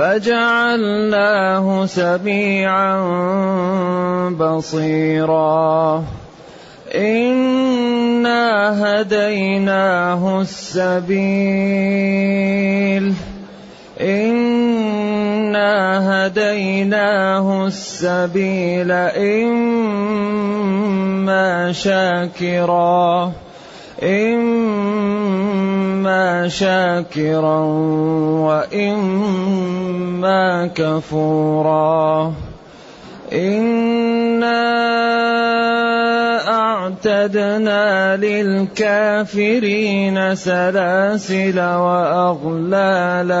فجعلناه سميعا بصيرا. انا هديناه السبيل. انا هديناه السبيل اما شاكرا. إما شاكرا وإما كفورا. إنا أعتدنا للكافرين سلاسل وأغلالا.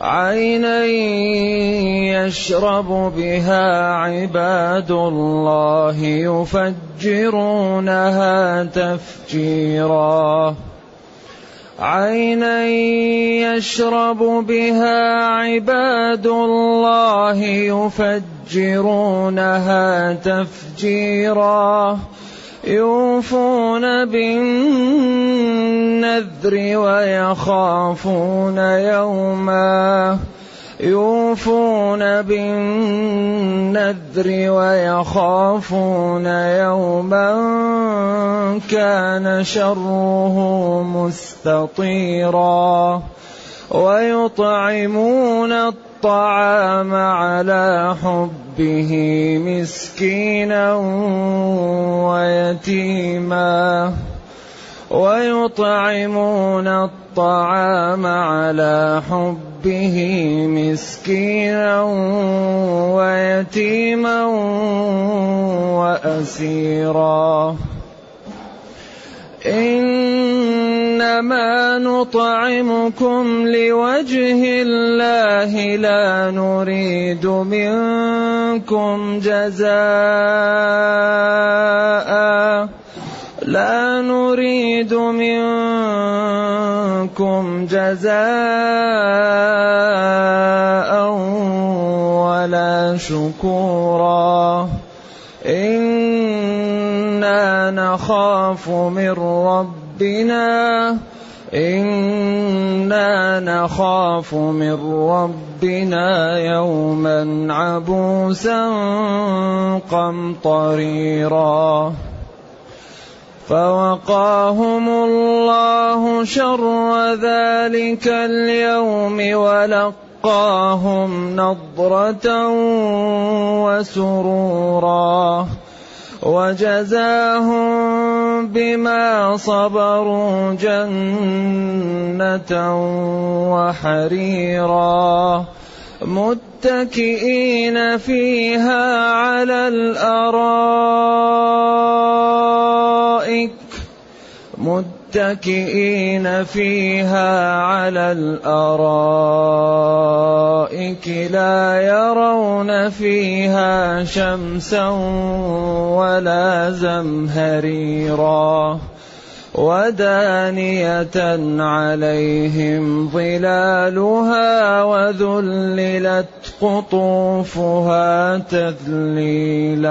عينا يشرب بها عباد الله يفجرونها تفجيرا. عينا يشرب بها عباد الله يفجرونها تفجيرا. يوفون بالنذر ويخافون يوما. يوفون بالنذر ويخافون يوما. كان شره مستطيرا. ويطعمون الطعام على حبه مسكينا ويتيما ويطعمون الطعام على حبه مسكينا ويتيما وأسيرا. إنما نطعمكم لوجه الله لا نريد منكم جزاء. لا نريد منكم جزاء ولا شكورا. إنا نخاف من ربنا ربنا إنا نخاف من ربنا يوما عبوسا قمطريرا فوقاهم الله شر ذلك اليوم ولقاهم نضرة وسرورا وجزاهم بما صبروا جنة وحريرا. متكئين فيها على الأرائك. متكئين فيها على الأرائك لا يرون فيها شمسا ولا زمهريرا ودانية عليهم ظلالها وذللت قطوفها تذليلا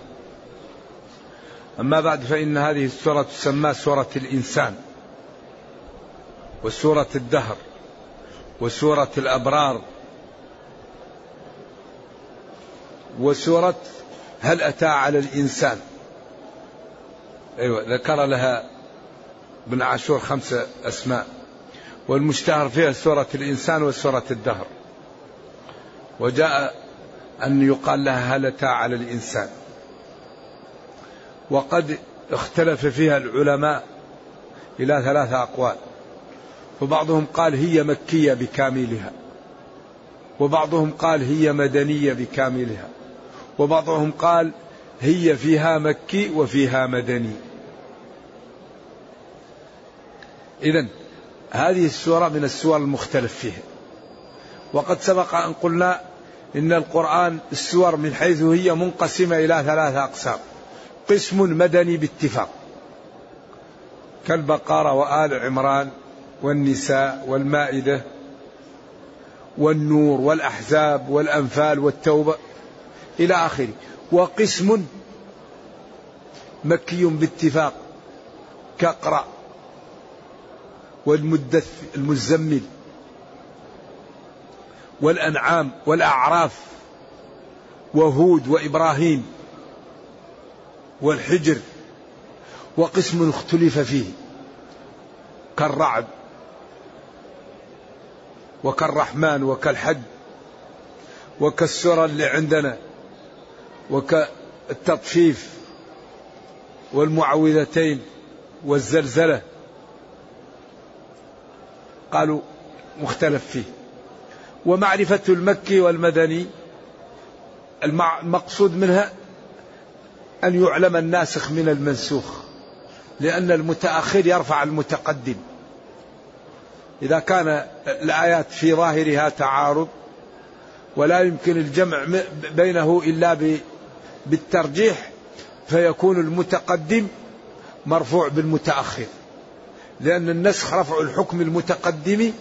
أما بعد فإن هذه السورة تسمى سورة الإنسان وسورة الدهر وسورة الأبرار وسورة هل أتى على الإنسان. أيوة ذكر لها ابن عاشور خمسة أسماء. والمشتهر فيها سورة الإنسان وسورة الدهر. وجاء أن يقال لها هل أتى على الإنسان. وقد اختلف فيها العلماء إلى ثلاثة أقوال. وبعضهم قال هي مكية بكاملها. وبعضهم قال هي مدنية بكاملها. وبعضهم قال هي فيها مكي وفيها مدني. إذا هذه السورة من السور المختلف فيها. وقد سبق أن قلنا إن القرآن السور من حيث هي منقسمة إلى ثلاثة أقسام. قسم مدني باتفاق كالبقرة وآل عمران والنساء والمائدة والنور والأحزاب والأنفال والتوبة إلى آخره. وقسم مكي باتفاق كقرأ والمدث المزمل والأنعام والأعراف وهود وإبراهيم والحجر وقسم اختلف فيه كالرعد وكالرحمن وكالحج وكالسرى اللي عندنا وكالتطفيف والمعوذتين والزلزلة. قالوا مختلف فيه. ومعرفة المكي والمدني المقصود منها أن يعلم الناسخ من المنسوخ لأن المتأخر يرفع المتقدم. إذا كان الآيات في ظاهرها تعارض ولا يمكن الجمع بينه إلا بالترجيح فيكون المتقدم مرفوع بالمتأخر. لأن النسخ رفع الحكم المتقدم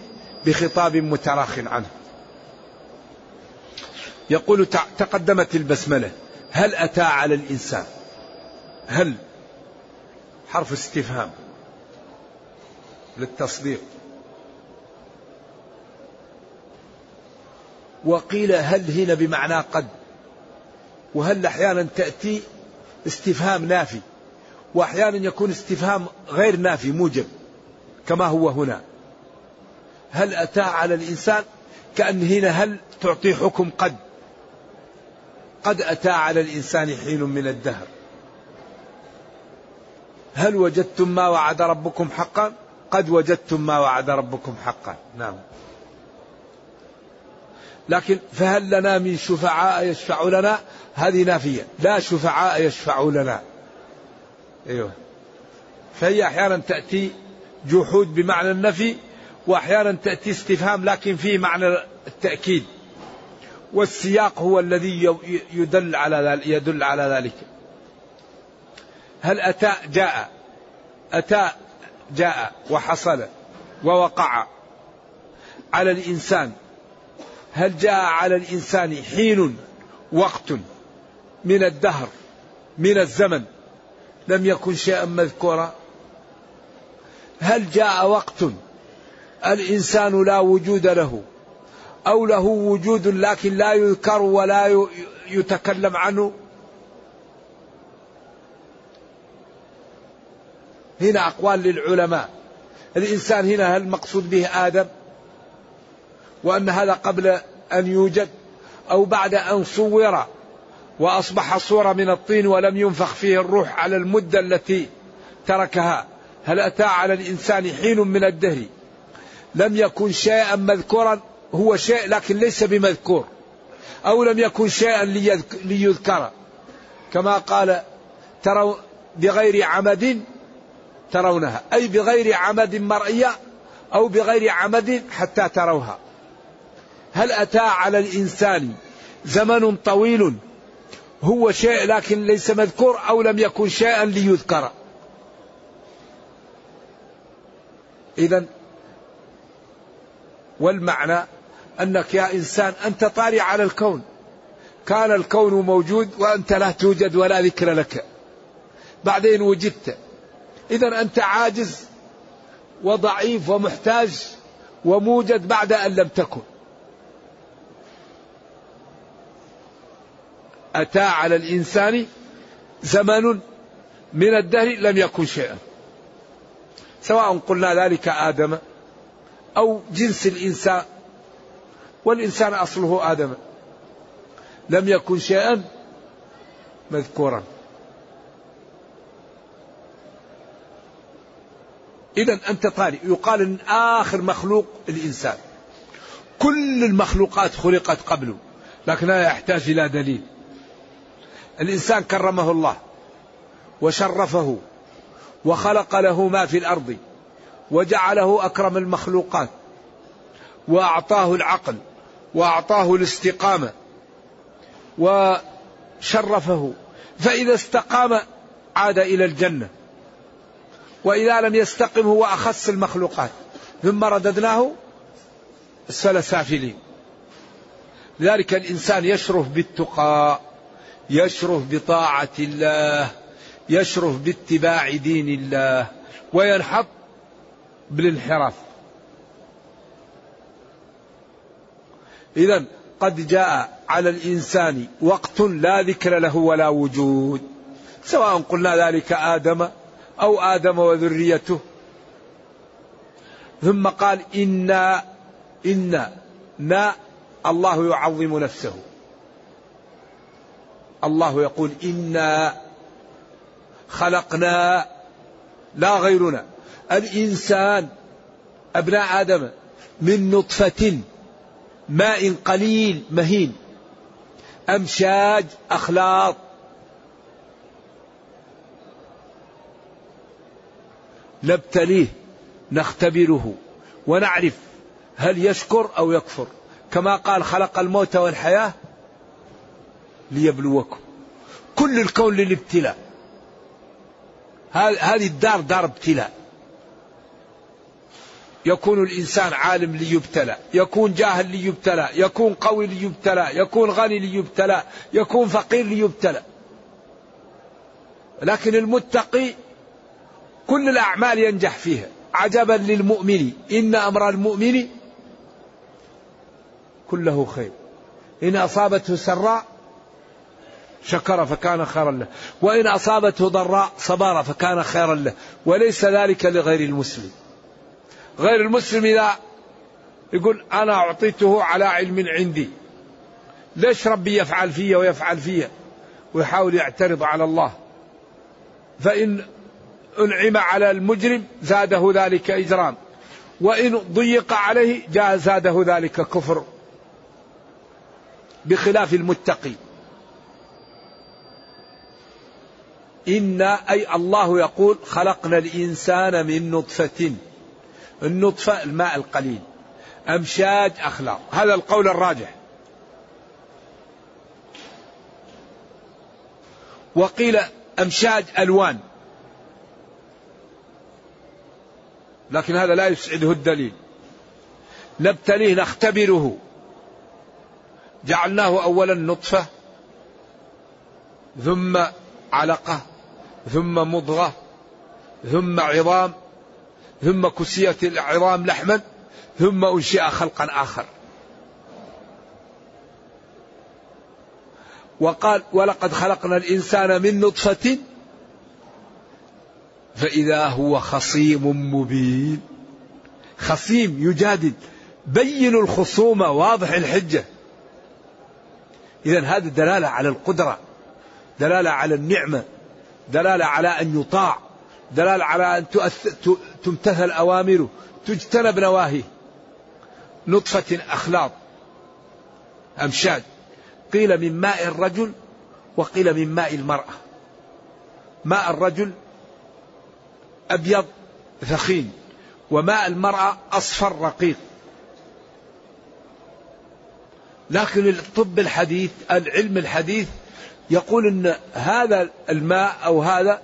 بخطاب متراخ عنه. يقول تقدمت البسملة. هل أتى على الإنسان؟ هل؟ حرف استفهام. للتصديق. وقيل هل هنا بمعنى قد. وهل أحيانا تأتي استفهام نافي. وأحيانا يكون استفهام غير نافي موجب كما هو هنا. هل أتى على الإنسان؟ كأن هنا هل تعطي حكم قد؟ قد أتى على الإنسان حين من الدهر. هل وجدتم ما وعد ربكم حقا؟ قد وجدتم ما وعد ربكم حقا. نعم. لكن فهل لنا من شفعاء يشفع لنا؟ هذه نافية. لا شفعاء يشفع لنا. أيوة. فهي أحيانا تأتي جحود بمعنى النفي وأحيانا تأتي استفهام لكن فيه معنى التأكيد. والسياق هو الذي يدل على يدل على ذلك. هل أتى جاء. أتى جاء وحصل ووقع على الإنسان. هل جاء على الإنسان حين وقت من الدهر من الزمن لم يكن شيئا مذكورا؟ هل جاء وقت الإنسان لا وجود له؟ أو له وجود لكن لا يذكر ولا يتكلم عنه. هنا أقوال للعلماء. الإنسان هنا هل المقصود به آدم؟ وأن هذا قبل أن يوجد أو بعد أن صور وأصبح صورة من الطين ولم ينفخ فيه الروح على المدة التي تركها؟ هل أتى على الإنسان حين من الدهر؟ لم يكن شيئا مذكورا؟ هو شيء لكن ليس بمذكور أو لم يكن شيئا ليذكر. كما قال تروا بغير عمد ترونها أي بغير عمد مرئية أو بغير عمد حتى تروها. هل أتى على الإنسان زمن طويل هو شيء لكن ليس مذكور أو لم يكن شيئا ليذكر؟ إذا والمعنى أنك يا إنسان أنت طاري على الكون. كان الكون موجود وأنت لا توجد ولا ذكر لك. بعدين وجدت. إذا أنت عاجز وضعيف ومحتاج وموجد بعد أن لم تكن. أتى على الإنسان زمن من الدهر لم يكن شيئا. سواء قلنا ذلك آدم أو جنس الإنسان والإنسان أصله آدم. لم يكن شيئا مذكورا. إذا أنت طارئ. يقال أن آخر مخلوق الإنسان. كل المخلوقات خلقت قبله لكنها يحتاج إلى دليل. الإنسان كرمه الله وشرفه وخلق له ما في الأرض وجعله أكرم المخلوقات وأعطاه العقل وأعطاه الاستقامة وشرفه. فإذا استقام عاد إلى الجنة وإذا لم يستقم هو أخص المخلوقات. ثم رددناه أسفل سافلين لذلك الإنسان يشرف بالتقى يشرف بطاعة الله يشرف باتباع دين الله وينحط بالانحراف. إذا قد جاء على الإنسان وقت لا ذكر له ولا وجود. سواء قلنا ذلك آدم أو آدم وذريته. ثم قال إنا إنا نا الله يعظم نفسه. الله يقول إنا خلقنا لا غيرنا. الإنسان أبناء آدم من نطفة ماء قليل مهين. أمشاج أخلاط. نبتليه نختبره ونعرف هل يشكر أو يكفر. كما قال خلق الموت والحياة ليبلوكم. كل الكون للابتلاء. هذه الدار دار ابتلاء. يكون الإنسان عالم ليبتلى يكون جاهل ليبتلى يكون قوي ليبتلى يكون غني ليبتلى يكون فقير ليبتلى. لكن المتقي كل الأعمال ينجح فيها. عجبا للمؤمن. إن أمر المؤمن كله خير. إن أصابته سراء شكر فكان خيرا له. وإن أصابته ضراء صبر فكان خيرا له. وليس ذلك لغير المسلم. غير المسلم إذا يقول أنا أعطيته على علم عندي. ليش ربي يفعل فيا ويفعل فيا؟ ويحاول يعترض على الله. فإن أنعم على المجرم زاده ذلك إجرام. وإن ضيق عليه جاء زاده ذلك كفر. بخلاف المتقي. إنا أي الله يقول خلقنا الإنسان من نطفة. النطفة الماء القليل. أمشاج أخلاق. هذا القول الراجح. وقيل أمشاج ألوان. لكن هذا لا يسعده الدليل. نبتليه نختبره. جعلناه أولا نطفة ثم علقة ثم مضغة ثم عظام ثم كسيت العظام لحما ثم أنشئ خلقا آخر. وقال ولقد خلقنا الإنسان من نطفة فإذا هو خصيم مبين. خصيم يجادل بين الخصومة واضح الحجة. إذا هذه دلالة على القدرة دلالة على النعمة دلالة على أن يطاع دلالة على أن تمتثل أوامره تجتنب نواهيه نطفة أخلاط. أمشاج. قيل من ماء الرجل وقيل من ماء المرأة. ماء الرجل أبيض ثخين وماء المرأة أصفر رقيق. لكن الطب الحديث العلم الحديث يقول إن هذا الماء أو هذا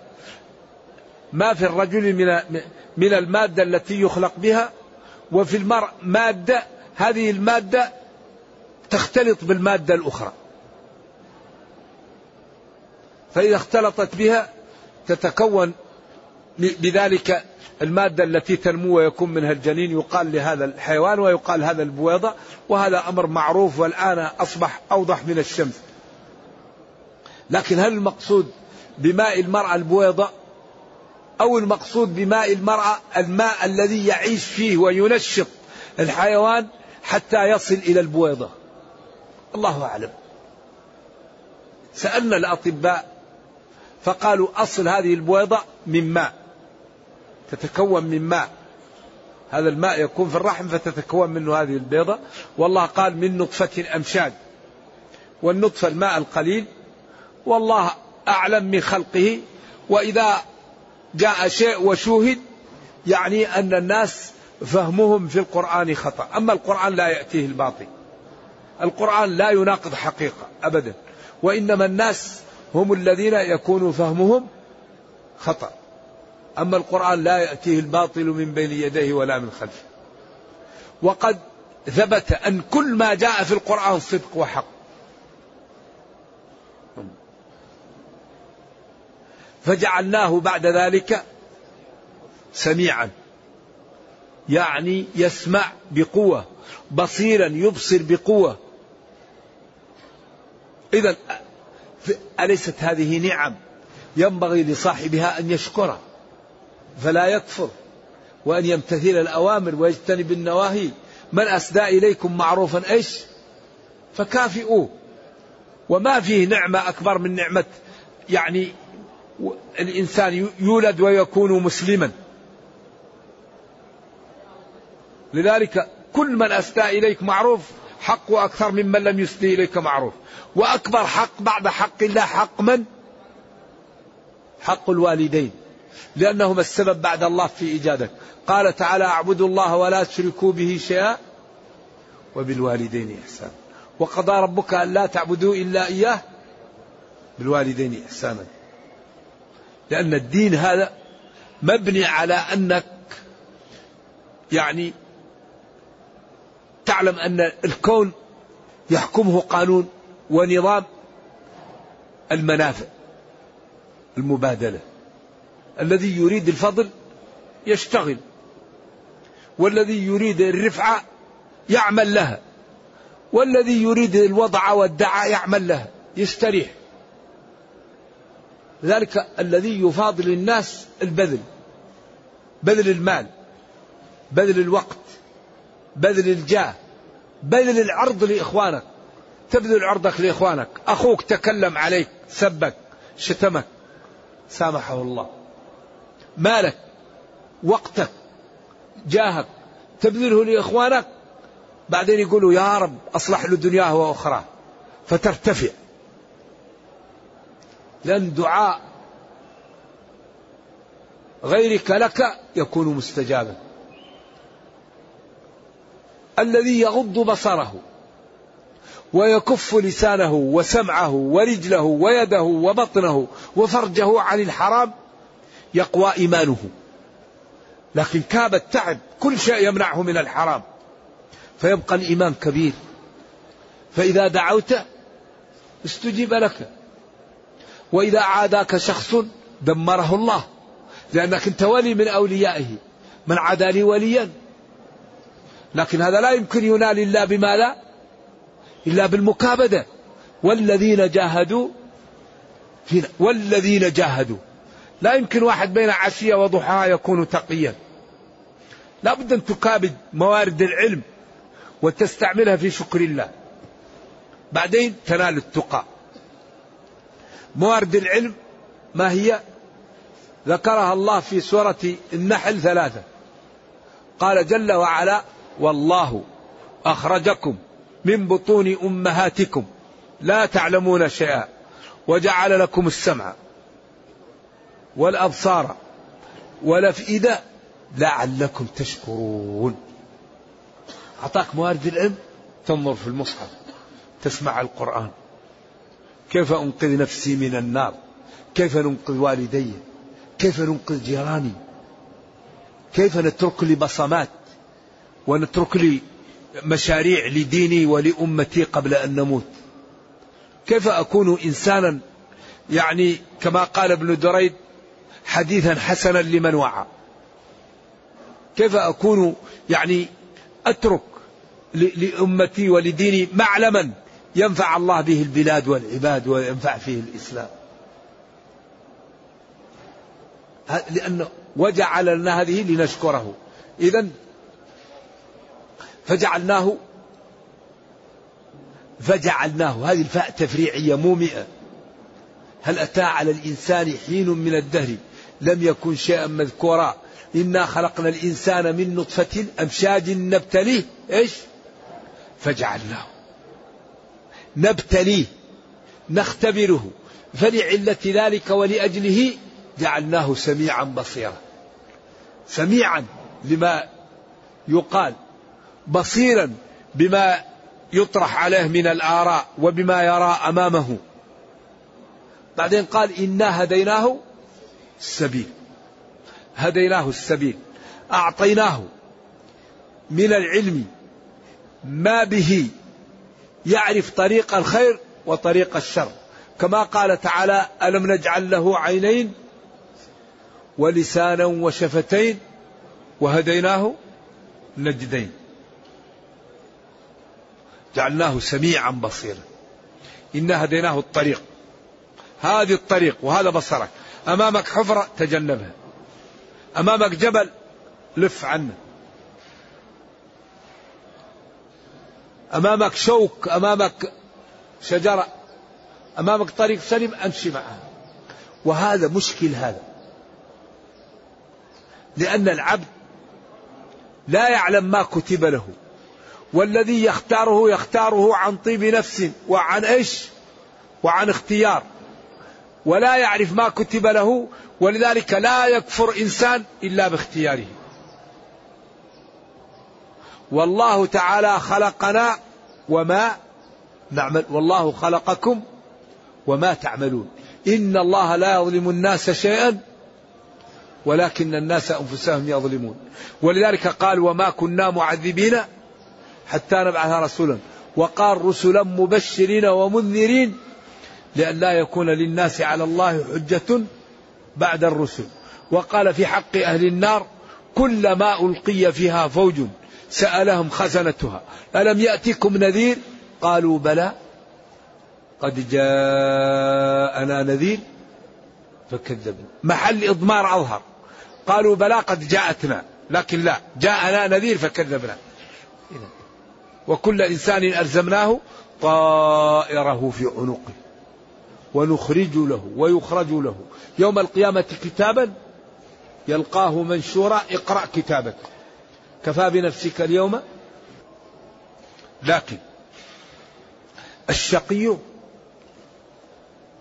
ما في الرجل من من المادة التي يخلق بها وفي المرء مادة هذه المادة تختلط بالمادة الأخرى. فإذا اختلطت بها تتكون بذلك المادة التي تنمو ويكون منها الجنين يقال لهذا الحيوان ويقال هذا البويضة وهذا أمر معروف والآن أصبح أوضح من الشمس لكن هل المقصود بماء المرأة البويضة أو المقصود بماء المرأة الماء الذي يعيش فيه وينشط الحيوان حتى يصل إلى البويضة. الله أعلم. سألنا الأطباء فقالوا أصل هذه البويضة من ماء تتكون من ماء. هذا الماء يكون في الرحم فتتكون منه هذه البيضة. والله قال من نطفة أمشاج والنطفة الماء القليل والله أعلم من خلقه. وإذا جاء شيء وشوهد يعني أن الناس فهمهم في القرآن خطأ. أما القرآن لا يأتيه الباطل. القرآن لا يناقض حقيقة أبدا. وإنما الناس هم الذين يكون فهمهم خطأ. أما القرآن لا يأتيه الباطل من بين يديه ولا من خلفه. وقد ثبت أن كل ما جاء في القرآن صدق وحق. فجعلناه بعد ذلك سميعا. يعني يسمع بقوة بصيرا يبصر بقوة. إذا أليست هذه نعم؟ ينبغي لصاحبها أن يشكرها فلا يكفر وأن يمتثل الأوامر ويجتنب النواهي. من أسدى إليكم معروفا إيش؟ فكافئوه. وما فيه نعمة أكبر من نعمة يعني الإنسان يولد ويكون مسلما. لذلك كل من أسدى إليك معروف حقه أكثر ممن لم يسدي إليك معروف. وأكبر حق بعد حق الله حق من؟ حق الوالدين. لأنهما السبب بعد الله في إيجادك. قال تعالى اعبدوا الله ولا تشركوا به شيئا وبالوالدين إحسانا. وقضى ربك أن لا تعبدوا إلا إياه بالوالدين إحسانا. لأن الدين هذا مبني على أنك يعني تعلم أن الكون يحكمه قانون ونظام المنافع المبادلة. الذي يريد الفضل يشتغل والذي يريد الرفعة يعمل لها والذي يريد الوضع والدعاء يعمل لها يستريح. ذلك الذي يفاضل الناس البذل بذل المال بذل الوقت بذل الجاه بذل العرض لإخوانك. تبذل عرضك لإخوانك. أخوك تكلم عليك سبك شتمك. سامحه الله. مالك وقتك جاهك تبذله لإخوانك. بعدين يقولوا يا رب أصلح له دنياه وأخراه. فترتفع. لأن دعاء غيرك لك يكون مستجابا. الذي يغض بصره ويكف لسانه وسمعه ورجله ويده وبطنه وفرجه عن الحرام يقوى إيمانه. لكن كاب التعب كل شيء يمنعه من الحرام. فيبقى الإيمان كبير. فإذا دعوت استجيب لك. وإذا عاداك شخص دمره الله لأنك أنت ولي من أوليائه من عادى لي وليا. لكن هذا لا يمكن ينال إلا بماذا إلا بالمكابدة. والذين جاهدوا فينا والذين جاهدوا. لا يمكن واحد بين عشية وضحاها يكون تقيا. لا بد أن تكابد موارد العلم وتستعملها في شكر الله. بعدين تنال التقى. موارد العلم ما هي؟ ذكرها الله في سورة النحل ثلاثة. قال جل وعلا والله أخرجكم من بطون أمهاتكم لا تعلمون شيئا وجعل لكم السمع والأبصار والأفئدة لعلكم تشكرون. أعطاك موارد العلم؟ تنظر في المصحف تسمع القرآن. كيف أنقذ نفسي من النار؟ كيف ننقذ والدي؟ كيف ننقذ جيراني؟ كيف نترك لي بصمات؟ ونترك لي مشاريع لديني ولأمتي قبل أن نموت؟ كيف أكون إنسانا؟ يعني كما قال ابن دريد حديثا حسنا لمن وعى. كيف أكون يعني أترك لأمتي ولديني معلما؟ ينفع الله به البلاد والعباد وينفع فيه الإسلام. لأنه وجعل لنا هذه لنشكره. إذا فجعلناه فجعلناه. هذه الفاء تفريعية مومئة. هل أتى على الإنسان حين من الدهر؟ لم يكن شيئا مذكورا. إنا خلقنا الإنسان من نطفة أمشاج نبتليه. إيش؟ فجعلناه. نبتليه نختبره. فلعلة ذلك ولأجله جعلناه سميعا بصيرا. سميعا لما يقال بصيرا بما يطرح عليه من الآراء وبما يرى أمامه. بعدين قال إنا هديناه السبيل. هديناه السبيل. أعطيناه من العلم ما به يعرف طريق الخير وطريق الشر. كما قال تعالى ألم نجعل له عينين ولسانا وشفتين وهديناه نجدين. جعلناه سميعا بصيرا. إنا هديناه الطريق. هذه الطريق وهذا بصرك. أمامك حفرة تجنبها. أمامك جبل لف عنه. أمامك شوك أمامك شجرة أمامك طريق سليم أمشي معها. وهذا مشكل هذا. لأن العبد لا يعلم ما كتب له. والذي يختاره يختاره عن طيب نفس وعن إيش؟ وعن اختيار. ولا يعرف ما كتب له. ولذلك لا يكفر إنسان إلا باختياره. والله تعالى خلقنا وما نعمل والله خلقكم وما تعملون. إن الله لا يظلم الناس شيئا ولكن الناس أنفسهم يظلمون. ولذلك قال وما كنا معذبين حتى نبعث رسولا. وقال رسلا مبشرين ومنذرين لأن لا يكون للناس على الله حجة بعد الرسل. وقال في حق أهل النار كلما ألقي فيها فوج سألهم خزنتها. ألم يأتكم نذير؟ قالوا بلى. قد جاءنا نذير فكذبنا. محل إضمار أظهر. قالوا بلى قد جاءتنا لكن لا. جاءنا نذير فكذبنا. وكل إنسان ألزمناه طائره في عنقه. ونخرج له ويخرج له. يوم القيامة كتابا يلقاه منشورا اقرأ كتابك. كفى بنفسك اليوم؟ لكن الشقي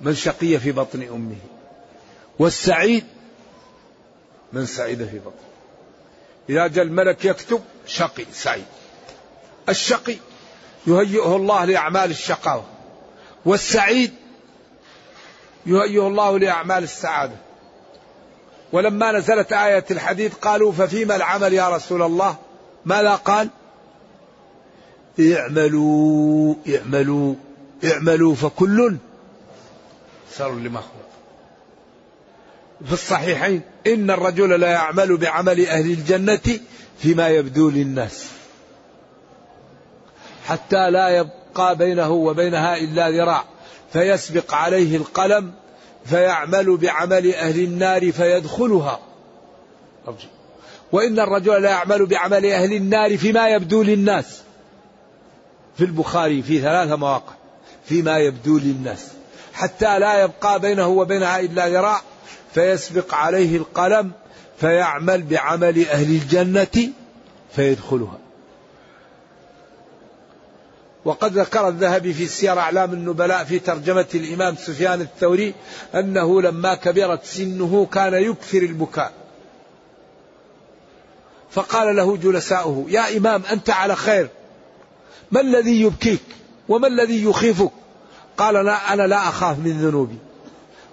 من شقي في بطن أمه والسعيد من سعيد في بطن. إذا جاء الملك يكتب شقي سعيد. الشقي يهيئه الله لأعمال الشقاوة والسعيد يهيئه الله لأعمال السعادة. ولما نزلت آية الحديد قالوا ففيما العمل يا رسول الله؟ ماذا قال؟ اعملوا اعملوا اعملوا فكل سر لما خلق في الصحيحين إن الرجل لا يعمل بعمل أهل الجنة فيما يبدو للناس. حتى لا يبقى بينه وبينها إلا ذراع فيسبق عليه القلم فيعمل بعمل أهل النار فيدخلها. وإن الرجل لا يعمل بعمل أهل النار فيما يبدو للناس. في البخاري في ثلاثة مواقع فيما يبدو للناس. حتى لا يبقى بينه وبينها إلا ذراع فيسبق عليه القلم فيعمل بعمل أهل الجنة فيدخلها. وقد ذكر الذهبي في سير أعلام النبلاء في ترجمة الإمام سفيان الثوري أنه لما كبرت سنه كان يكثر البكاء. فقال له جلساؤه يا إمام أنت على خير. ما الذي يبكيك؟ وما الذي يخيفك؟ قال لا أنا لا أخاف من ذنوبي.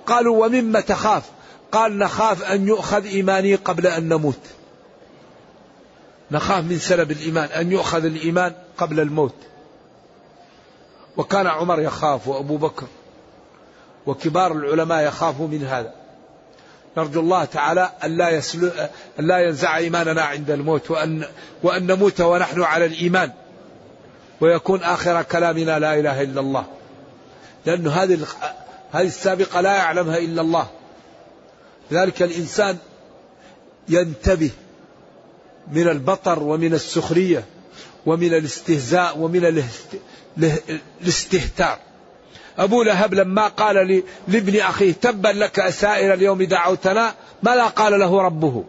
قالوا ومما تخاف؟ قال نخاف أن يؤخذ إيماني قبل أن نموت. نخاف من سلب الإيمان أن يؤخذ الإيمان قبل الموت. وكان عمر يخاف وأبو بكر وكبار العلماء يخافوا من هذا. نرجو الله تعالى أن لا, يسلو أن لا ينزع إيماننا عند الموت وأن, وأن نموت ونحن على الإيمان. ويكون آخر كلامنا لا إله إلا الله. لأن هذه هذه السابقة لا يعلمها إلا الله. لذلك الإنسان ينتبه من البطر ومن السخرية ومن الاستهزاء ومن الاستهتار. أبو لهب لما قال لابن أخيه تبا لك سائر اليوم دعوتنا ماذا قال له ربه.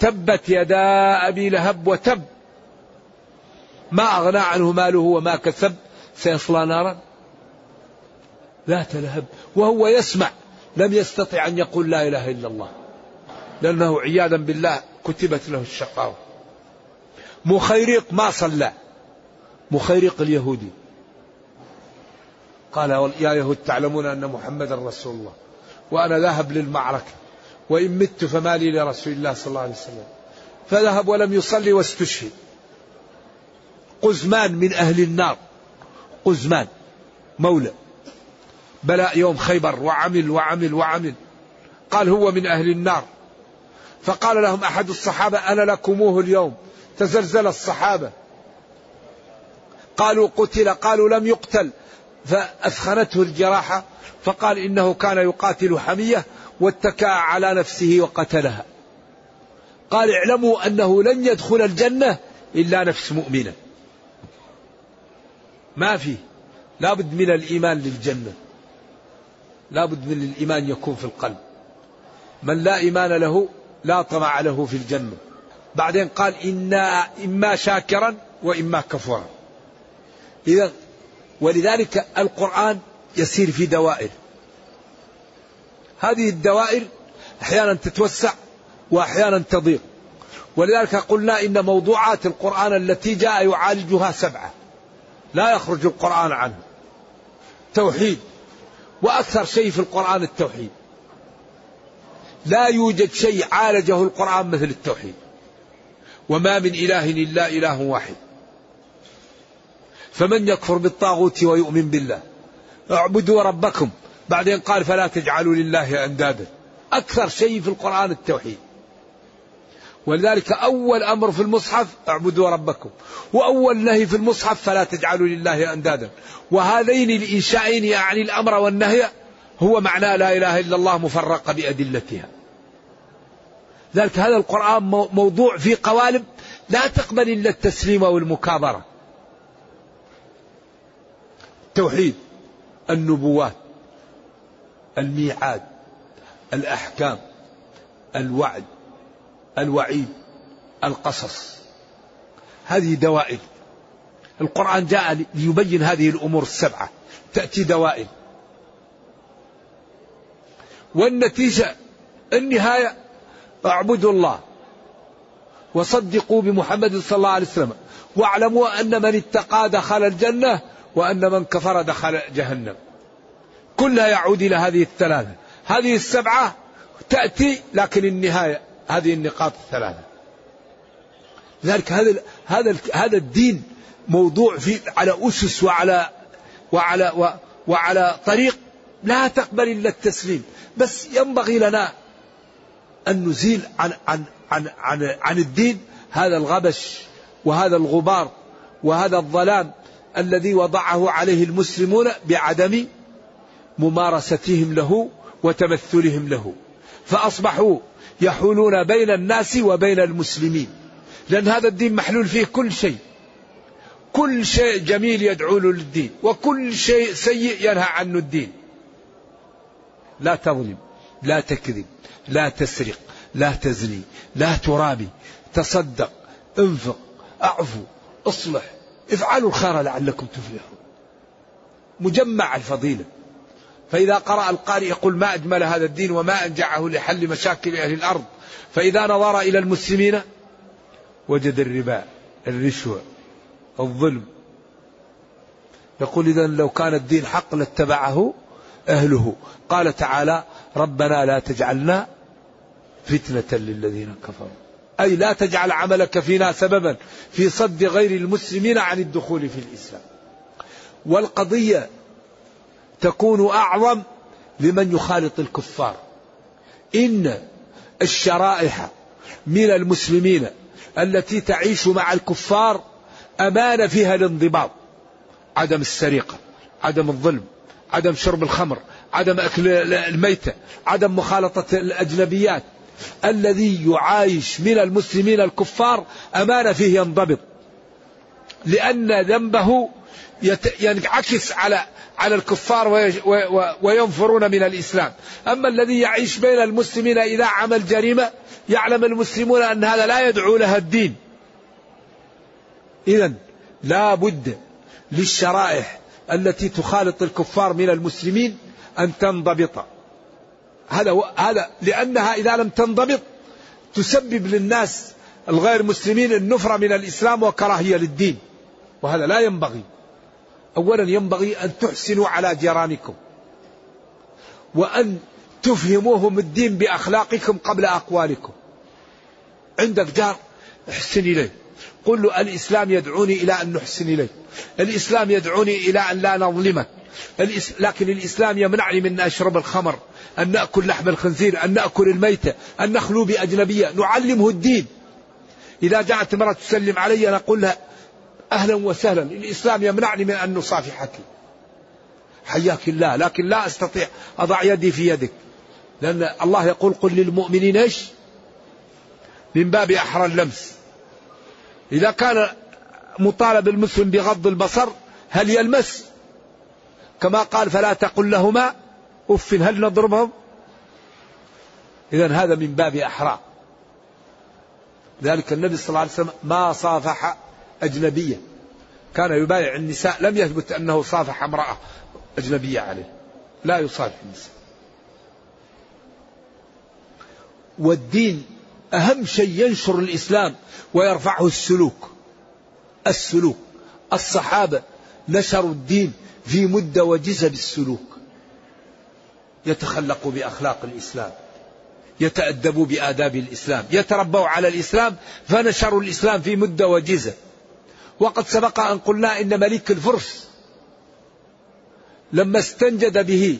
تبت يدا أبي لهب وتب. ما أغنى عنه ماله وما كسب. سيصلى نارا. ذات لهب. وهو يسمع. لم يستطع أن يقول لا إله إلا الله. لأنه عياذا بالله كتبت له الشقاوة. مخيرق ما صلى. مخيرق اليهودي قال يا يهود تعلمون أن محمدا رسول الله وأنا ذاهب للمعركة وإن مت فما لي لرسول الله صلى الله عليه وسلم. فذهب ولم يصلي واستشهد. قزمان من أهل النار. قزمان مولى. بلاء يوم خيبر وعمل وعمل وعمل. قال هو من أهل النار. فقال لهم أحد الصحابة أنا لكموه اليوم. تزلزل الصحابة. قالوا قتل قالوا لم يقتل. فأثخنته الجراحة فقال إنه كان يقاتل حمية واتكأ على نفسه وقتلها. قال اعلموا أنه لن يدخل الجنة إلا نفس مؤمنة. ما في. لابد من الإيمان للجنة. لابد من الإيمان يكون في القلب. من لا إيمان له لا طمع له في الجنة. بعدين قال إنا إما شاكرا وإما كفورا. إذا ولذلك القرآن يسير في دوائر. هذه الدوائر أحيانا تتوسع وأحيانا تضيق. ولذلك قلنا إن موضوعات القرآن التي جاء يعالجها سبعة. لا يخرج القرآن عنه. توحيد. وأكثر شيء في القرآن التوحيد. لا يوجد شيء عالجه القرآن مثل التوحيد. وما من إله إلا إله واحد. فمن يكفر بالطاغوت ويؤمن بالله؟ اعبدوا ربكم. بعدين قال فلا تجعلوا لله أندادا. أكثر شيء في القرآن التوحيد. ولذلك أول أمر في المصحف اعبدوا ربكم. وأول نهي في المصحف فلا تجعلوا لله أندادا. وهذين الإنشائين يعني الأمر والنهي هو معنى لا إله إلا الله مفرقة بأدلتها. ذلك هذا القرآن موضوع في قوالب لا تقبل إلا التسليم والمكابرة. التوحيد النبوات الميعاد الأحكام الوعد الوعيد القصص. هذه دوائر. القرآن جاء ليبين هذه الأمور السبعة. تأتي دوائر. والنتيجة النهاية اعبدوا الله وصدقوا بمحمد صلى الله عليه وسلم. واعلموا أن من اتقى دخل الجنة وأن من كفر دخل جهنم. كلها يعود إلى هذه الثلاثة. هذه السبعة تأتي لكن النهاية هذه النقاط الثلاثة. لذلك هذا هذا هذا الدين موضوع في على أسس وعلى وعلى وعلى طريق لا تقبل إلا التسليم. بس ينبغي لنا أن نزيل عن عن عن عن, عن الدين هذا الغبش وهذا الغبار وهذا الظلام. الذي وضعه عليه المسلمون بعدم ممارستهم له وتمثلهم له. فأصبحوا يحولون بين الناس وبين المسلمين. لأن هذا الدين محلول فيه كل شيء. كل شيء جميل يدعو له للدين. وكل شيء سيء ينهى عنه الدين. لا تظلم لا تكذب لا تسرق لا تزني لا ترابي. تصدق انفق اعفو اصلح. افعلوا الخير لعلكم تفلحون. مجمع الفضيلة. فإذا قرأ القارئ يقول ما أجمل هذا الدين وما أنجعه لحل مشاكل أهل الأرض. فإذا نظر إلى المسلمين وجد الربا الرشوة الظلم. يقول إذا لو كان الدين حق لاتبعه أهله. قال تعالى ربنا لا تجعلنا فتنة للذين كفروا. أي لا تجعل عملك فينا سببا في صد غير المسلمين عن الدخول في الإسلام. والقضية تكون أعظم لمن يخالط الكفار. إن الشرائح من المسلمين التي تعيش مع الكفار أمان فيها الانضباط. عدم السرقة عدم الظلم عدم شرب الخمر عدم أكل الميتة عدم مخالطة الأجنبيات الذي يعايش من المسلمين الكفار أمان فيه ينضبط. لأن ذنبه ينعكس على على الكفار وينفرون من الإسلام. أما الذي يعيش بين المسلمين إذا عمل جريمة يعلم المسلمون أن هذا لا يدعو لها الدين. إذا لا بد للشرائح التي تخالط الكفار من المسلمين أن تنضبط. هذا هذا لأنها إذا لم تنضبط تسبب للناس الغير مسلمين النفرة من الإسلام وكراهية للدين. وهذا لا ينبغي. أولا ينبغي أن تحسنوا على جيرانكم. وأن تفهموهم الدين بأخلاقكم قبل أقوالكم. عندك جار؟ احسن إليه. قل له الإسلام يدعوني إلى أن نحسن إليه. الإسلام يدعوني إلى أن لا نظلمك. لكن الإسلام يمنعني من أن أشرب الخمر أن نأكل لحم الخنزير أن نأكل الميتة أن نخلو بأجنبية نعلمه الدين. إذا جاءت امرأة تسلم علي نقول لها أهلا وسهلا. الإسلام يمنعني من أن نصافحك. حياك الله لكن لا أستطيع أضع يدي في يدك. لأن الله يقول قل للمؤمنين إيش؟ من باب أحرى اللمس. إذا كان مطالب المسلم بغض البصر هل يلمس؟ كما قال فلا تقل لهما أف هل نضربهم؟ إذا هذا من باب أحرى ذلك النبي صلى الله عليه وسلم ما صافح أجنبية كان يبايع النساء لم يثبت أنه صافح امرأة أجنبية عليه. لا يصافح النساء. والدين أهم شيء ينشر الإسلام ويرفعه السلوك. السلوك. الصحابة نشروا الدين في مدة وجزة بالسلوك يتخلقوا بأخلاق الإسلام يتأدبوا بآداب الإسلام يتربوا على الإسلام فنشروا الإسلام في مدة وجزة وقد سبق أن قلنا إن ملك الفرس لما استنجد به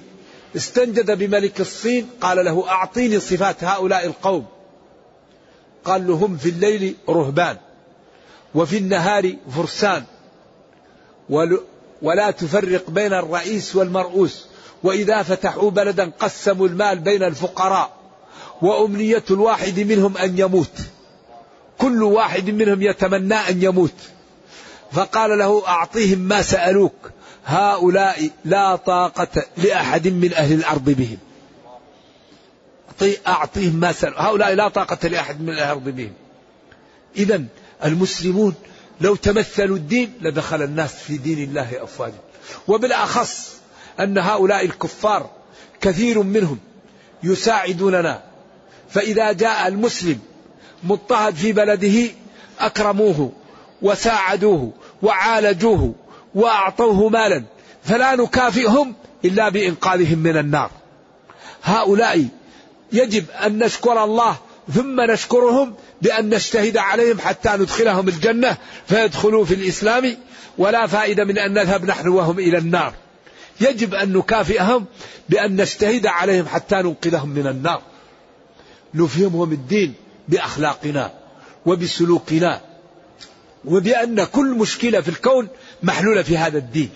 استنجد بملك الصين قال له أعطيني صفات هؤلاء القوم. قال له هم في الليل رهبان وفي النهار فرسان. ولا تفرق بين الرئيس والمرؤوس. وإذا فتحوا بلدا قسموا المال بين الفقراء. وأمنية الواحد منهم أن يموت. كل واحد منهم يتمنى أن يموت. فقال له أعطيهم ما سألوك. هؤلاء لا طاقة لأحد من أهل الأرض بهم. أعطيهم ما سألوك. هؤلاء لا طاقة لأحد من أهل الأرض بهم. إذا المسلمون لو تمثلوا الدين لدخل الناس في دين الله أفواجا. وبالأخص أن هؤلاء الكفار كثير منهم يساعدوننا. فإذا جاء المسلم مضطهد في بلده أكرموه وساعدوه وعالجوه وأعطوه مالا فلا نكافئهم إلا بإنقاذهم من النار. هؤلاء يجب أن نشكر الله ثم نشكرهم بأن نجتهد عليهم حتى ندخلهم الجنة فيدخلوا في الإسلام ولا فائدة من أن نذهب نحن وهم إلى النار. يجب أن نكافئهم بأن نجتهد عليهم حتى ننقذهم من النار. نفهمهم الدين بأخلاقنا وبسلوكنا وبأن كل مشكلة في الكون محلولة في هذا الدين.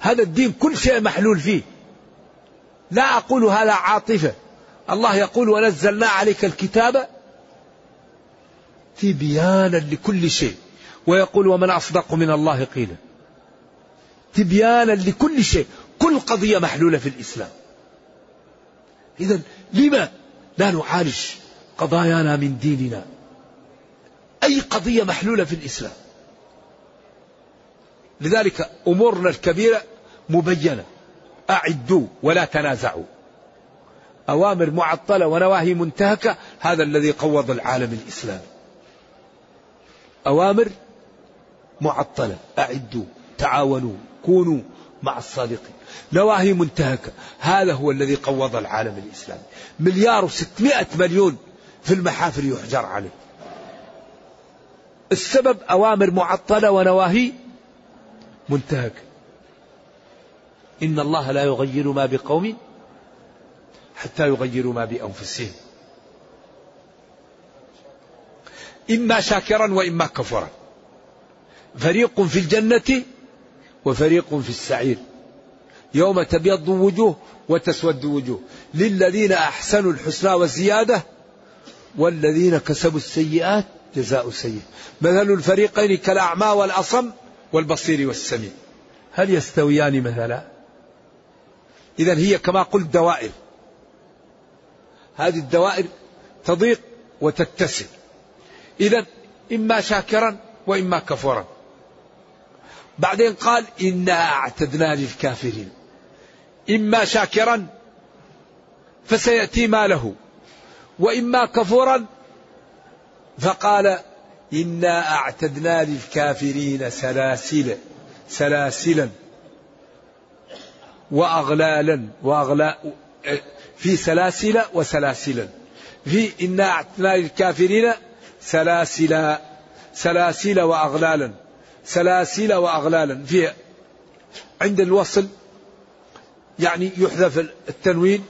هذا الدين كل شيء محلول فيه. لا أقول هذا عاطفة. الله يقول ونزلنا عليك الكتاب تبيانا لكل شيء. ويقول ومن أصدق من الله قيلا. تبيانا لكل شيء. كل قضية محلولة في الإسلام. إذا لما لا نعالج قضايانا من ديننا؟ أي قضية محلولة في الإسلام؟ لذلك أمورنا الكبيرة مبينة. أعدوا ولا تنازعوا. أوامر معطلة ونواهي منتهكة. هذا الذي قوض العالم الإسلامي. أوامر معطلة. أعدوا تعاونوا كونوا مع الصادقين. نواهي منتهكة. هذا هو الذي قوض العالم الإسلامي. مليار وستمائة مليون في المحافل يحجر عليه. السبب أوامر معطلة ونواهي منتهكة. إن الله لا يغير ما بقوم حتى يغيروا ما بأنفسهم. إما شاكرا وإما كفرا فريق في الجنة وفريق في السعير. يوم تبيض وجوه وتسود وجوه. للذين أحسنوا الحسنى والزيادة والذين كسبوا السيئات جزاء سيء. مثل الفريقين كالأعمى والأصم والبصير والسميع. هل يستويان مثلا؟ إذا هي كما قلت دوائر. هذه الدوائر تضيق وتتسع. إذا إما شاكرا وإما كفورا. بعدين قال إنا أعتدنا للكافرين. إما شاكرا فسيأتي ما له وإما كفورا فقال إنا أعتدنا للكافرين سلاسل سلاسلا وأغلالا وأغلا في سلاسل وسلاسلا. في إنا أعتدنا للكافرين سلاسل سلاسل وأغلالا سلاسل وأغلالا. في عند الوصل يعني يحذف التنوين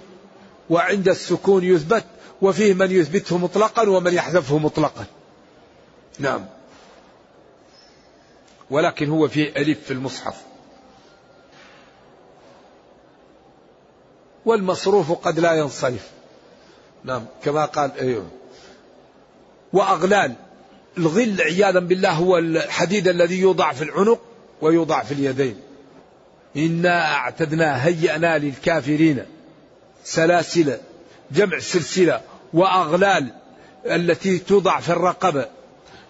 وعند السكون يثبت وفيه من يثبته مطلقا ومن يحذفه مطلقا. نعم. ولكن هو فيه ألف في المصحف. والمصروف قد لا ينصرف. نعم كما قال أيوه. وأغلال. الغل عياذا بالله هو الحديد الذي يوضع في العنق ويوضع في اليدين. إنا أعتدنا هيأنا للكافرين سلاسل جمع سلسلة وأغلال التي توضع في الرقبة.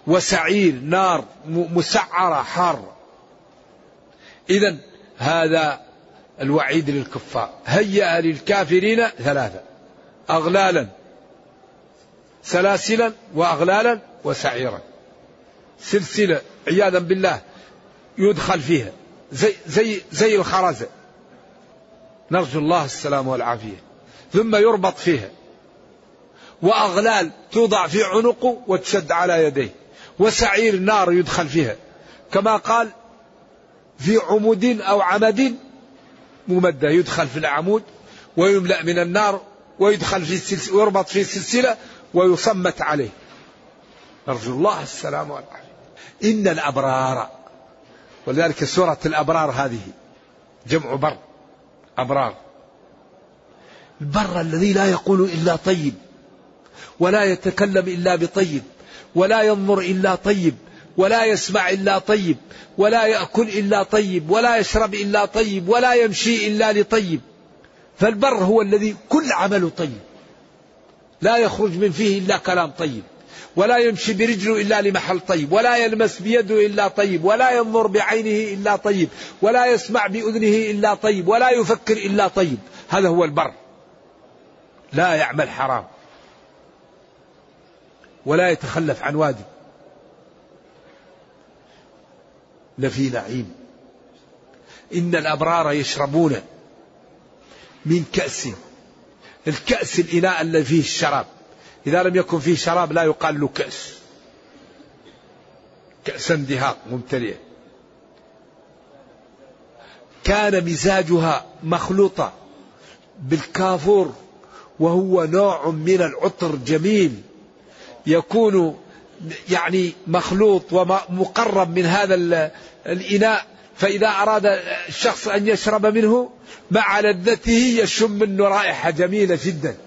وسعير نار مسعرة حارة إذا هذا الوعيد للكفار. هيأ للكافرين ثلاثة. أغلالا. سلاسلا وأغلالا وسعيرا. سلسلة عياذا بالله يدخل فيها. زي زي زي الخرزة نرجو الله السلام والعافية. ثم يربط فيها. وأغلال توضع في عنقه وتشد على يديه. وسعير نار يدخل فيها. كما قال في عمود أو عمد ممدة. يدخل في العمود ويملأ من النار ويدخل في السلسلة ويربط في السلسلة ويصمت عليه. نرجو الله السلام والعافية. إن الأبرار ولذلك سورة الأبرار هذه جمع بر أبرار. البر الذي لا يقول إلا طيب ولا يتكلم إلا بطيب ولا ينظر إلا طيب ولا يسمع إلا طيب ولا يأكل إلا طيب ولا يشرب إلا طيب ولا يمشي إلا لطيب. فالبر هو الذي كل عمله طيب. لا يخرج من فيه إلا كلام طيب ولا يمشي برجله إلا لمحل طيب ولا يلمس بيده إلا طيب ولا ينظر بعينه إلا طيب ولا يسمع بأذنه إلا طيب ولا يفكر إلا طيب. هذا هو البر. لا يعمل حرام. ولا يتخلف عن واجب. لفي نعيم. إن الأبرار يشربون من كأس. الكأس الإناء الذي فيه الشراب. إذا لم يكن فيه شراب لا يقال له كأس. كأسا دهاق ممتلئة كان مزاجها مخلوطة بالكافور وهو نوع من العطر جميل. يكون يعني مخلوط ومقرب من هذا الإناء. فإذا أراد الشخص أن يشرب منه مع لذته يشم منه رائحة جميلة جدا.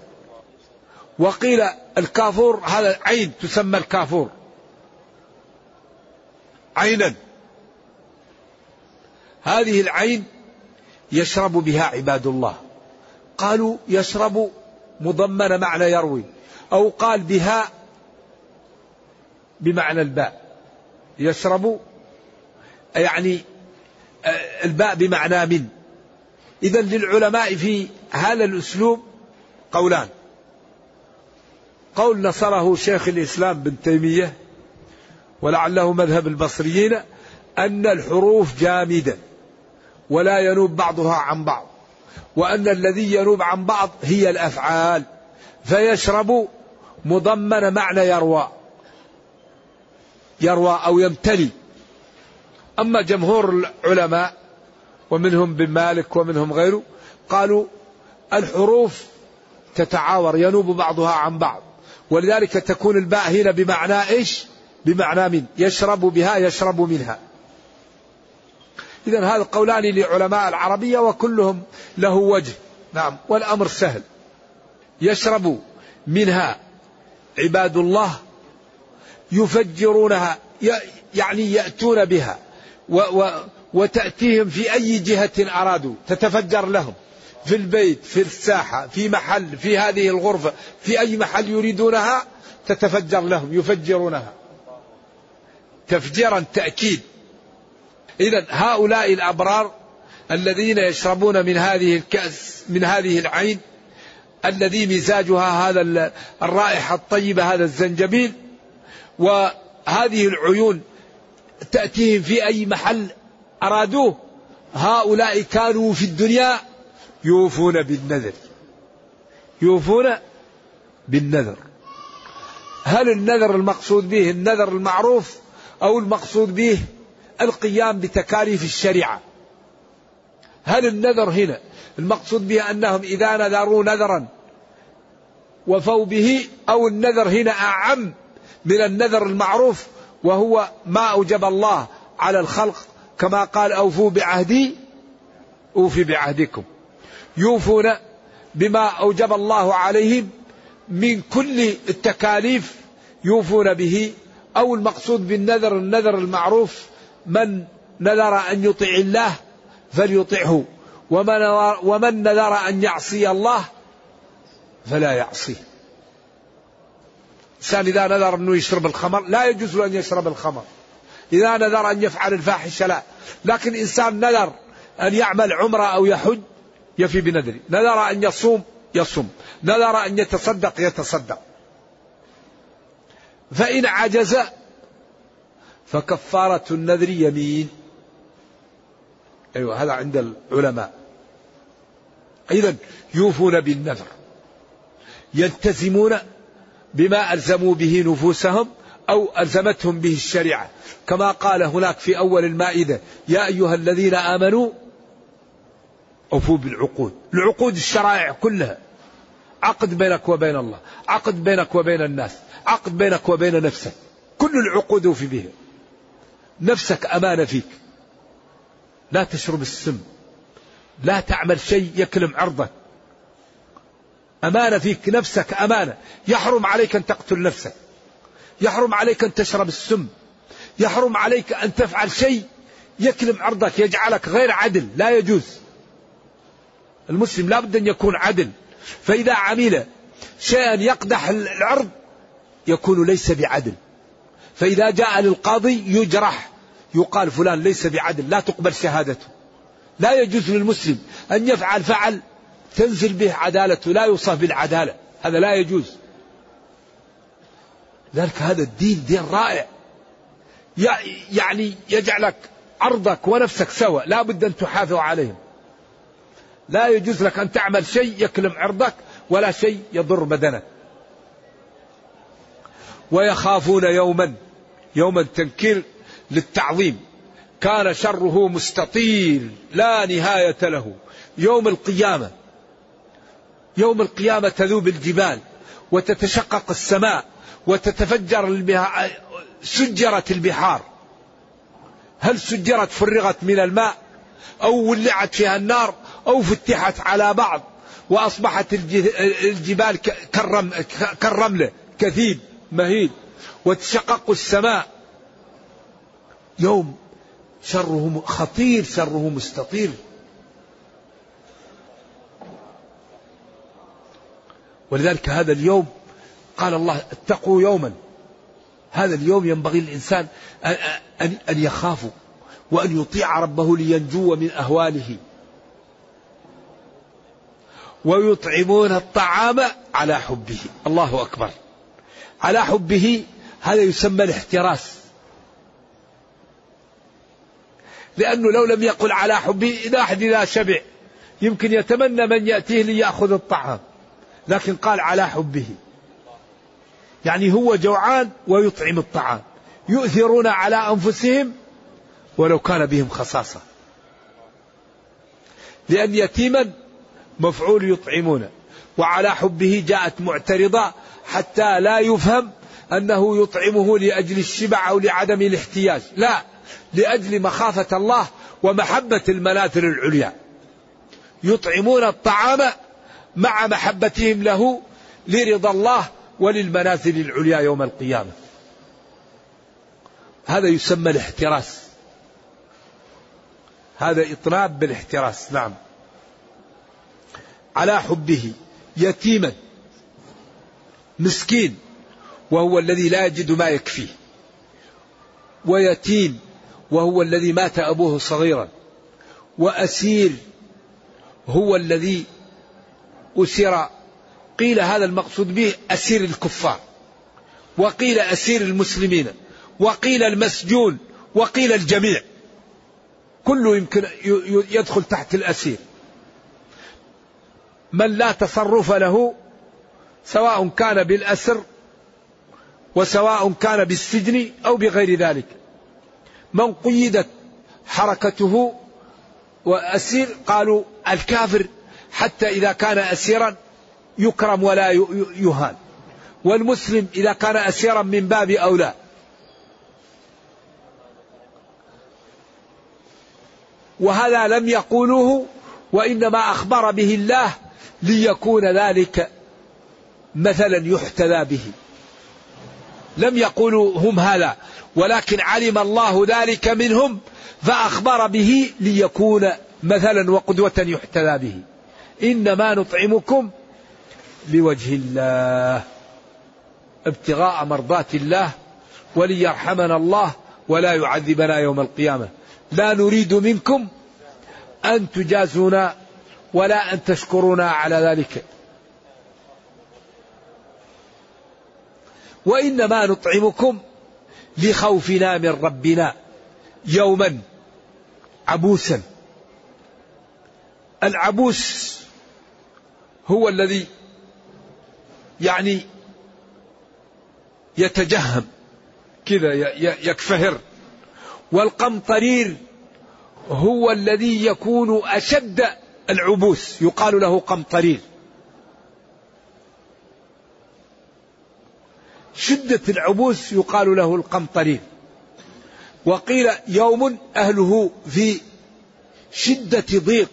وقيل الكافور هذا عين تسمى الكافور. عينا. هذه العين يشرب بها عباد الله. قالوا يشرب مضمن معنى يروي أو قال بها بمعنى الباء. يشرب يعني الباء بمعنى من. إذا للعلماء في هذا الأسلوب قولان. قول نصره شيخ الإسلام بن تيمية ولعله مذهب البصريين أن الحروف جامدة ولا ينوب بعضها عن بعض وأن الذي ينوب عن بعض هي الأفعال فيشرب مضمن معنى يروى يروى أو يمتلي. أما جمهور العلماء ومنهم بن مالك ومنهم غيره قالوا الحروف تتعاور ينوب بعضها عن بعض ولذلك تكون الباء هنا بمعنى إيش؟ بمعنى من يشرب بها يشرب منها. إذا هذا قولان لعلماء العربية وكلهم له وجه. نعم والأمر سهل. يشرب منها عباد الله يفجرونها يعني يأتون بها و و وتأتيهم في أي جهة أرادوا. تتفجر لهم. في البيت في الساحة في محل في هذه الغرفة في أي محل يريدونها تتفجر لهم يفجرونها. تفجيرا تأكيد. إذا هؤلاء الأبرار الذين يشربون من هذه الكأس من هذه العين الذي مزاجها هذا الرائحة الطيبة هذا الزنجبيل وهذه العيون تأتيهم في أي محل أرادوه. هؤلاء كانوا في الدنيا يوفون بالنذر. يوفون بالنذر. هل النذر المقصود به النذر المعروف أو المقصود به القيام بتكاليف الشريعة؟ هل النذر هنا المقصود به أنهم إذا نذروا نذرا وفوا به أو النذر هنا أعم من النذر المعروف وهو ما أوجب الله على الخلق كما قال أوفوا بعهدي أوفي بعهدكم. يوفون بما أوجب الله عليهم من كل التكاليف يوفون به. أو المقصود بالنذر النذر المعروف من نذر أن يطع الله فليطعه ومن نذر أن يعصي الله فلا يعصيه. الإنسان إذا نذر أنه يشرب الخمر لا يجوز له أن يشرب الخمر. إذا نذر أن يفعل الفاحشة لا. لكن إنسان نذر أن يعمل عمرة أو يحج يفي بنذره نذر أن يصوم يصوم. نذر أن يتصدق يتصدق. فإن عجز فكفارة النذر يمين. أيوة هذا عند العلماء. أيضا يوفون بالنذر. يلتزمون بما ألزموا به نفوسهم أو ألزمتهم به الشريعة. كما قال هناك في أول المائدة يا أيها الذين آمنوا أوفوا بالعقود. العقود الشرائع كلها. عقد بينك وبين الله عقد بينك وبين الناس عقد بينك وبين نفسك. كل العقود أوفي بها. نفسك أمانة فيك. لا تشرب السم. لا تعمل شيء يكلم عرضك. أمانة فيك نفسك أمانة. يحرم عليك أن تقتل نفسك. يحرم عليك أن تشرب السم. يحرم عليك أن تفعل شيء يكلم عرضك يجعلك غير عدل. لا يجوز. المسلم لا بد أن يكون عدل. فإذا عمل شيئا يقدح العرض يكون ليس بعدل. فإذا جاء للقاضي يجرح يقال فلان ليس بعدل لا تقبل شهادته. لا يجوز للمسلم أن يفعل فعل تنزل به عدالته لا يوصف بالعدالة هذا لا يجوز. ذلك هذا الدين دين رائع. يعني يجعلك عرضك ونفسك سوا لا بد أن تحافظ عليهم. لا يجوز لك أن تعمل شيء يكلم عرضك ولا شيء يضر بدنك. ويخافون يوما يوما تنكير للتعظيم. كان شره مستطيل لا نهاية له. يوم القيامة يوم القيامة تذوب الجبال وتتشقق السماء وتتفجر سجرت البحار. هل سجرت فرغت من الماء أو ولعت فيها النار أو فتحت على بعض وأصبحت الجبال كالرملة كثيب مهيد وتشقق السماء. يوم شره خطير شره مستطير. ولذلك هذا اليوم قال الله اتقوا يوما. هذا اليوم ينبغي للإنسان أن يخافوا وأن يطيع ربه لينجو من أهواله. ويطعمون الطعام على حبه. الله أكبر. على حبه هذا يسمى الاحتراس. لأنه لو لم يقل على حبه إذا أحد إذا شبع. يمكن يتمنى من يأتيه ليأخذ الطعام. لكن قال على حبه. يعني هو جوعان ويطعم الطعام. يؤثرون على أنفسهم ولو كان بهم خصاصة. لأن يتيما مفعول يطعمون. وعلى حبه جاءت معترضة حتى لا يفهم أنه يطعمه لأجل الشبع أو لعدم الاحتياج. لا لأجل مخافة الله ومحبة المنازل العليا. يطعمون الطعام مع محبتهم له لرضا الله وللمنازل العليا يوم القيامة. هذا يسمى الاحتراس. هذا إطناب بالاحتراس نعم. على حبه يتيما مسكين وهو الذي لا يجد ما يكفيه. ويتيم وهو الذي مات أبوه صغيرا. وأسير هو الذي أسر قيل هذا المقصود به أسير الكفار وقيل أسير المسلمين وقيل المسجون وقيل الجميع. كله يمكن يدخل تحت الأسير. من لا تصرف له سواء كان بالأسر وسواء كان بالسجن أو بغير ذلك. من قيدت حركته وأسير قالوا الكافر حتى إذا كان أسيرا يكرم ولا يهان. والمسلم إذا كان أسيرا من باب أولى وهذا لم يقولوه وإنما أخبر به الله ليكون ذلك مثلا يحتذى به. لم يقولوا هم هذا ولكن علم الله ذلك منهم فأخبر به ليكون مثلا وقدوة يحتذى به. إنما نطعمكم لوجه الله ابتغاء مرضات الله وليرحمنا الله ولا يعذبنا يوم القيامة. لا نريد منكم أن تجازونا ولا أن تشكرونا على ذلك. وإنما نطعمكم لخوفنا من ربنا يوما عبوسا. العبوس هو الذي يعني يتجهم كذا يكفهر. والقمطرير هو الذي يكون أشد العبوس. يقال له قمطرير. شدة العبوس يقال له القمطرير. وقيل يوم أهله في شدة ضيق.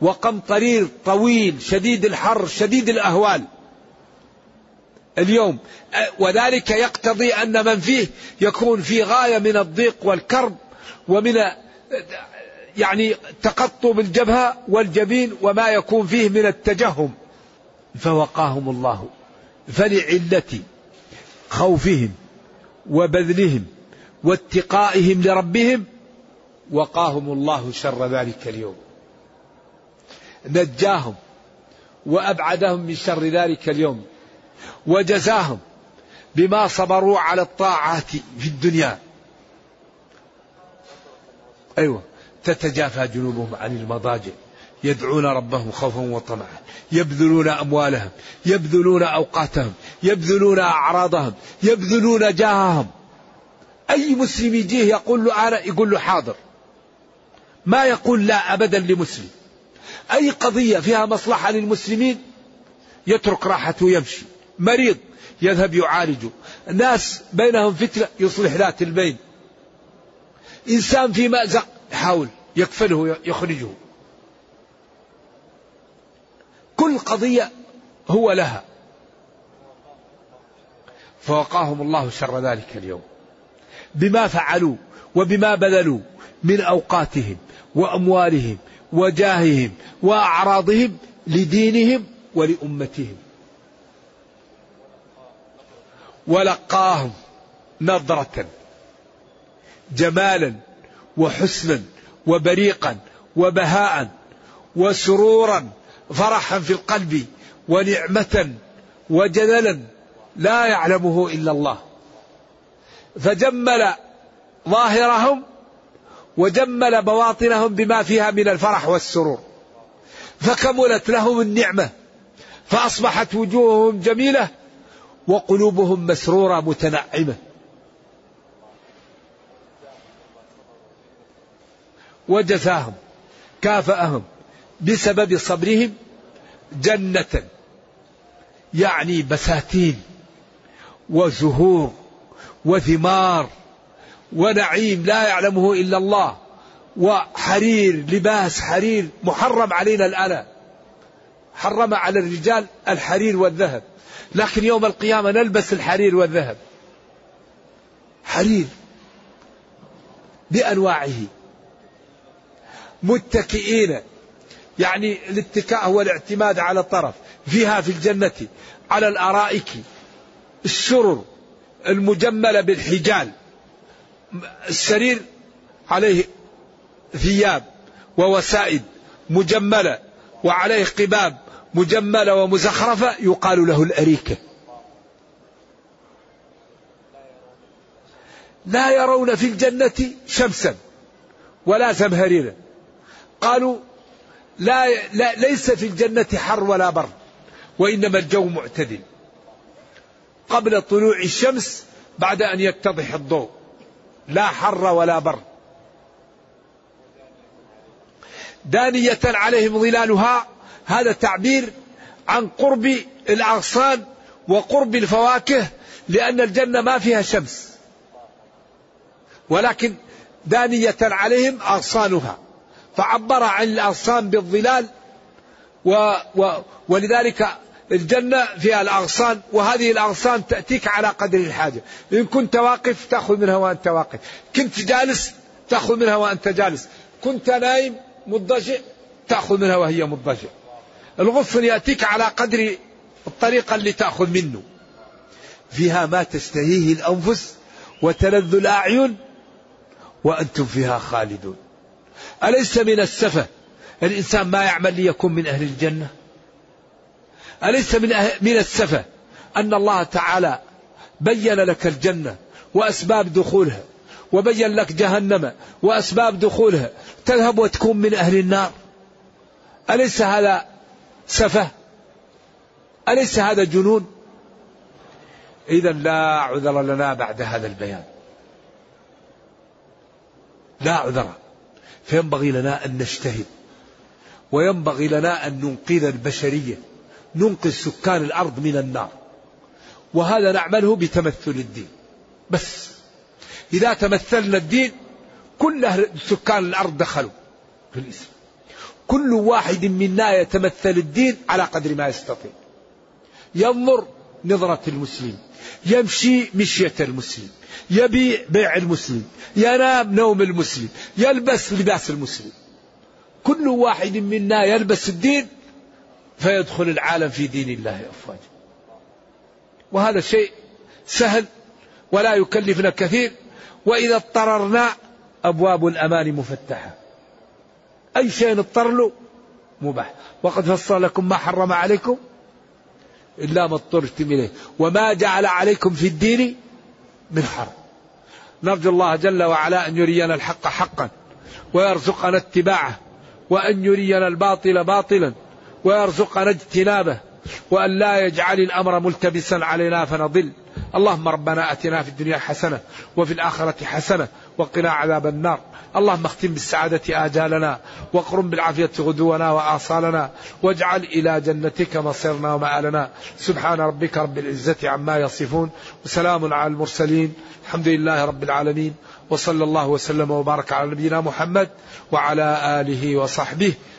وقمطرير طويل شديد الحر شديد الأهوال. اليوم وذلك يقتضي أن من فيه يكون في غاية من الضيق والكرب ومن يعني تقطب الجبهة والجبين وما يكون فيه من التجهم. فوقاهم الله فلعلة خوفهم وبذلهم واتقائهم لربهم. وقاهم الله شر ذلك اليوم. نجاهم وأبعدهم من شر ذلك اليوم وجزاهم بما صبروا على الطاعات في الدنيا. أيوه تتجافى جنوبهم عن المضاجع يدعون ربهم خوفا وطمعا يبذلون أموالهم يبذلون أوقاتهم يبذلون أعراضهم يبذلون جاههم. أي مسلم يجيه يقول له أنا يقول له حاضر. ما يقول لا أبدا لمسلم. أي قضية فيها مصلحة للمسلمين يترك راحته ويمشي. مريض يذهب يعالجه. ناس بينهم فتنة يصلح ذات البين. إنسان في مأزق يحاول يكفله يخرجه. كل قضية هو لها. فوقاهم الله شر ذلك اليوم. بما فعلوا وبما بذلوا من أوقاتهم وأموالهم وجاههم وأعراضهم لدينهم ولأمتهم. ولقاهم نظرة جمالا وحسنا وبريقا وبهاء وسرورا فرحا في القلب ونعمة وجللا لا يعلمه إلا الله. فجمل ظاهرهم وجمل بواطنهم بما فيها من الفرح والسرور. فكملت لهم النعمة فأصبحت وجوههم جميلة وقلوبهم مسرورة متنعمة. وجزاهم كافأهم بسبب صبرهم جنة يعني بساتين وزهور وثمار ونعيم لا يعلمه إلا الله وحرير لباس حرير محرم علينا الآن. حرم على الرجال الحرير والذهب. لكن يوم القيامة نلبس الحرير والذهب. حرير بأنواعه. متكئين. يعني الاتكاء هو الاعتماد على الطرف. فيها في الجنة على الأرائك. السرر المجملة بالحجال. السرير عليه ثياب ووسائد مجملة وعليه قباب مجملة ومزخرفة يقال له الأريكة. لا يرون في الجنة شمسا ولا زمهريرا. قالوا لا, لا ليس في الجنة حر ولا برد وإنما الجو معتدل. قبل طلوع الشمس بعد أن يتضح الضوء. لا حر ولا برد دانية عليهم ظلالها هذا تعبير عن قرب الأغصان وقرب الفواكه لأن الجنة ما فيها شمس. ولكن دانية عليهم أغصانها فعبر عن الأغصان بالظلال و و ولذلك الجنة فيها الأغصان وهذه الأغصان تأتيك على قدر الحاجة. إن كنت واقف تأخذ منها وأنت واقف. كنت جالس تأخذ منها وأنت جالس. كنت نايم مضجع تأخذ منها وهي مضجع الغصن يأتيك على قدر الطريقة اللي تأخذ منه. فيها ما تشتهيه الأنفس وتلذ الأعين وأنتم فيها خالدون. أليس من السفة؟ الإنسان ما يعمل ليكون من أهل الجنة. أليس من, أه... من السفة أن الله تعالى بين لك الجنة وأسباب دخولها وبين لك جهنم وأسباب دخولها تذهب وتكون من أهل النار. أليس هذا سفة؟ أليس هذا جنون؟ إذا لا عذر لنا بعد هذا البيان. لا عذر. فينبغي لنا أن نجتهد وينبغي لنا أن ننقذ البشرية. ننقذ سكان الأرض من النار. وهذا نعمله بتمثل الدين. بس. إذا تمثلنا الدين كل سكان الأرض دخلوا في الإسلام. كل واحد منا يتمثل الدين على قدر ما يستطيع. ينظر نظرة المسلم يمشي مشية المسلم يبيع بيع المسلم ينام نوم المسلم يلبس لباس المسلم. كل واحد منا يلبس الدين فيدخل العالم في دين الله أفواجا وهذا شيء سهل ولا يكلفنا كثير وإذا اضطررنا أبواب الأمان مفتحة. أي شيء نضطر له مباح. وقد فصل لكم ما حرم عليكم إلا ما اضطرتم إليه. وما جعل عليكم في الدين من حرم. نرجو الله جل وعلا أن يرينا الحق حقا ويرزقنا اتباعه وأن يرينا الباطل باطلا. ويرزقنا اجتنابه وأن لا يجعل الأمر ملتبسا علينا فنضل. اللهم ربنا أتنا في الدنيا حسنة وفي الآخرة حسنة وقنا عذاب النار. اللهم اختم بالسعادة آجالنا واقرم بالعافية غدونا وآصالنا واجعل إلى جنتك مصيرنا ومآلنا. سبحان ربك رب العزة عما يصفون وسلام على المرسلين. الحمد لله رب العالمين وصلى الله وسلم وبارك على نبينا محمد وعلى آله وصحبه